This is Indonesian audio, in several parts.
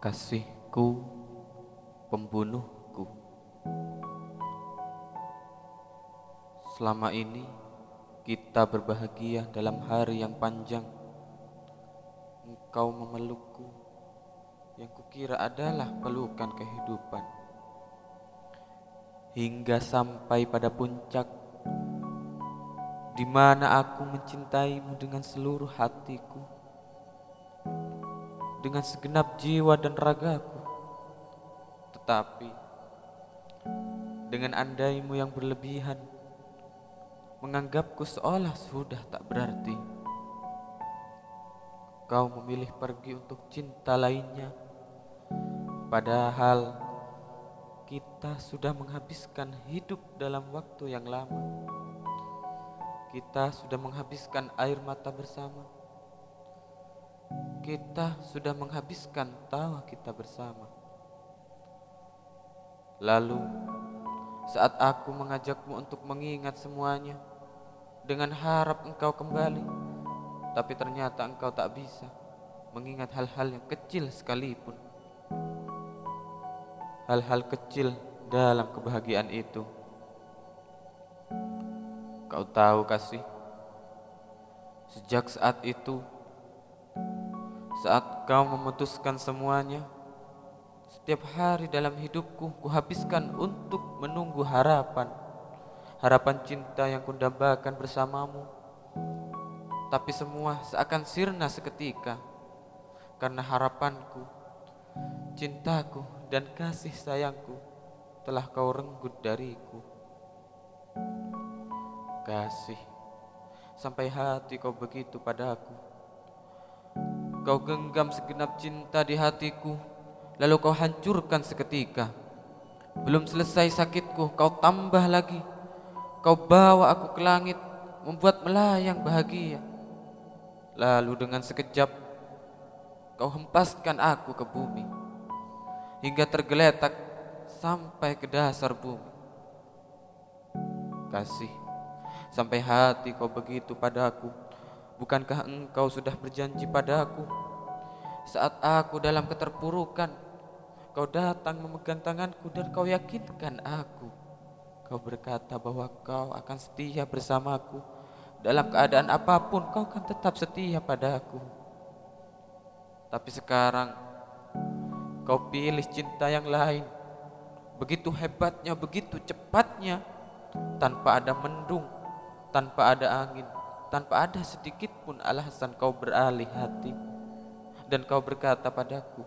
kasihku, pembunuhku. Selama ini kita berbahagia dalam hari yang panjang. Engkau memelukku, yang kukira adalah pelukan kehidupan. Hingga sampai pada puncak, di mana aku mencintaimu dengan seluruh hatiku dengan segenap jiwa dan ragaku. Tetapi dengan andaimu yang berlebihan, menganggapku seolah sudah tak berarti. Kau memilih pergi untuk cinta lainnya, padahal kita sudah menghabiskan hidup dalam waktu yang lama. Kita sudah menghabiskan air mata bersama kita sudah menghabiskan tawa kita bersama. Lalu, saat aku mengajakmu untuk mengingat semuanya, dengan harap engkau kembali, tapi ternyata engkau tak bisa mengingat hal-hal yang kecil sekalipun. Hal-hal kecil dalam kebahagiaan itu. Kau tahu kasih, sejak saat itu saat kau memutuskan semuanya, setiap hari dalam hidupku kuhabiskan untuk menunggu harapan. Harapan cinta yang kundambakan bersamamu. Tapi semua seakan sirna seketika. Karena harapanku, cintaku, dan kasih sayangku telah kau renggut dariku. Kasih, sampai hati kau begitu padaku Kau genggam segenap cinta di hatiku, lalu kau hancurkan seketika. Belum selesai sakitku, kau tambah lagi. Kau bawa aku ke langit, membuat melayang bahagia. Lalu dengan sekejap, kau hempaskan aku ke bumi. Hingga tergeletak sampai ke dasar bumi. Kasih, sampai hati kau begitu padaku Bukankah engkau sudah berjanji padaku saat aku dalam keterpurukan kau datang memegang tanganku dan kau yakinkan aku. Kau berkata bahwa kau akan setia bersamaku. Dalam keadaan apa pun kau akan tetap setia padaku tapi sekarang kau pilih cinta yang lain. Begitu hebatnya begitu cepatnya tanpa ada mendung tanpa ada angin tanpa ada sedikit pun alasan kau beralih hati dan kau berkata padaku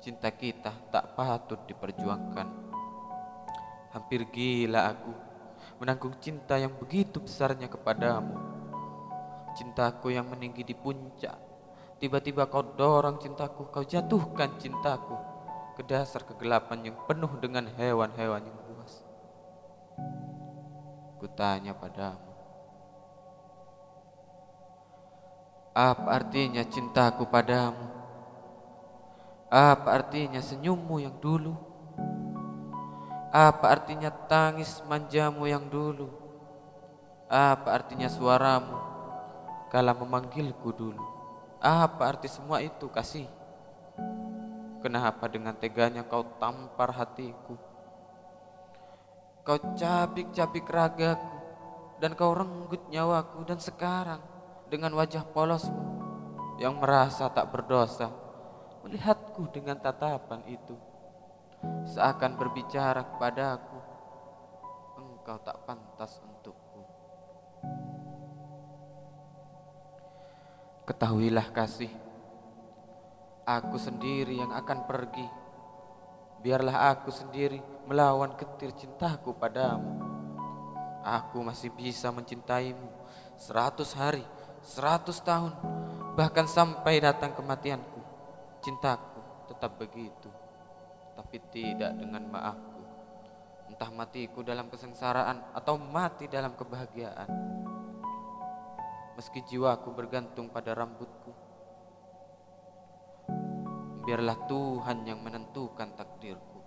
cinta kita tak patut diperjuangkan. Hampir gila aku menanggung cinta yang begitu besarnya kepadamu. Cintaku yang meninggi di puncak tiba-tiba kau dorong cintaku kau jatuhkan cintaku ke dasar kegelapan yang penuh dengan hewan-hewan yang buas. Kutanya padamu Apa artinya cintaku padamu? Apa artinya senyummu yang dulu? Apa artinya tangis manjamu yang dulu? Apa artinya suaramu kala memanggilku dulu? Apa arti semua itu kasih? Kenapa dengan teganya kau tampar hatiku? Kau cabik-cabik ragaku dan kau renggut nyawaku dan sekarang dengan wajah polosmu yang merasa tak berdosa melihatku dengan tatapan itu. Seakan berbicara kepadaku engkau tak pantas untukku. Ketahuilah kasih aku sendiri yang akan pergi. Biarlah aku sendiri melawan getir cintaku padamu. Aku masih bisa mencintaimu seratus hari seratus tahun, bahkan sampai datang kematianku, cintaku tetap begitu, tapi tidak dengan maafku. Entah matiku dalam kesengsaraan atau mati dalam kebahagiaan. Meski jiwaku bergantung pada rambutku, biarlah Tuhan yang menentukan takdirku.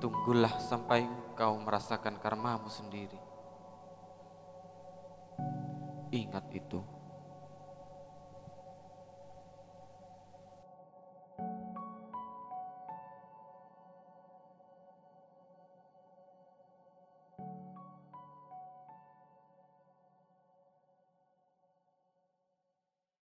Tunggulah sampai engkau merasakan karmamu sendiri. Ingat itu.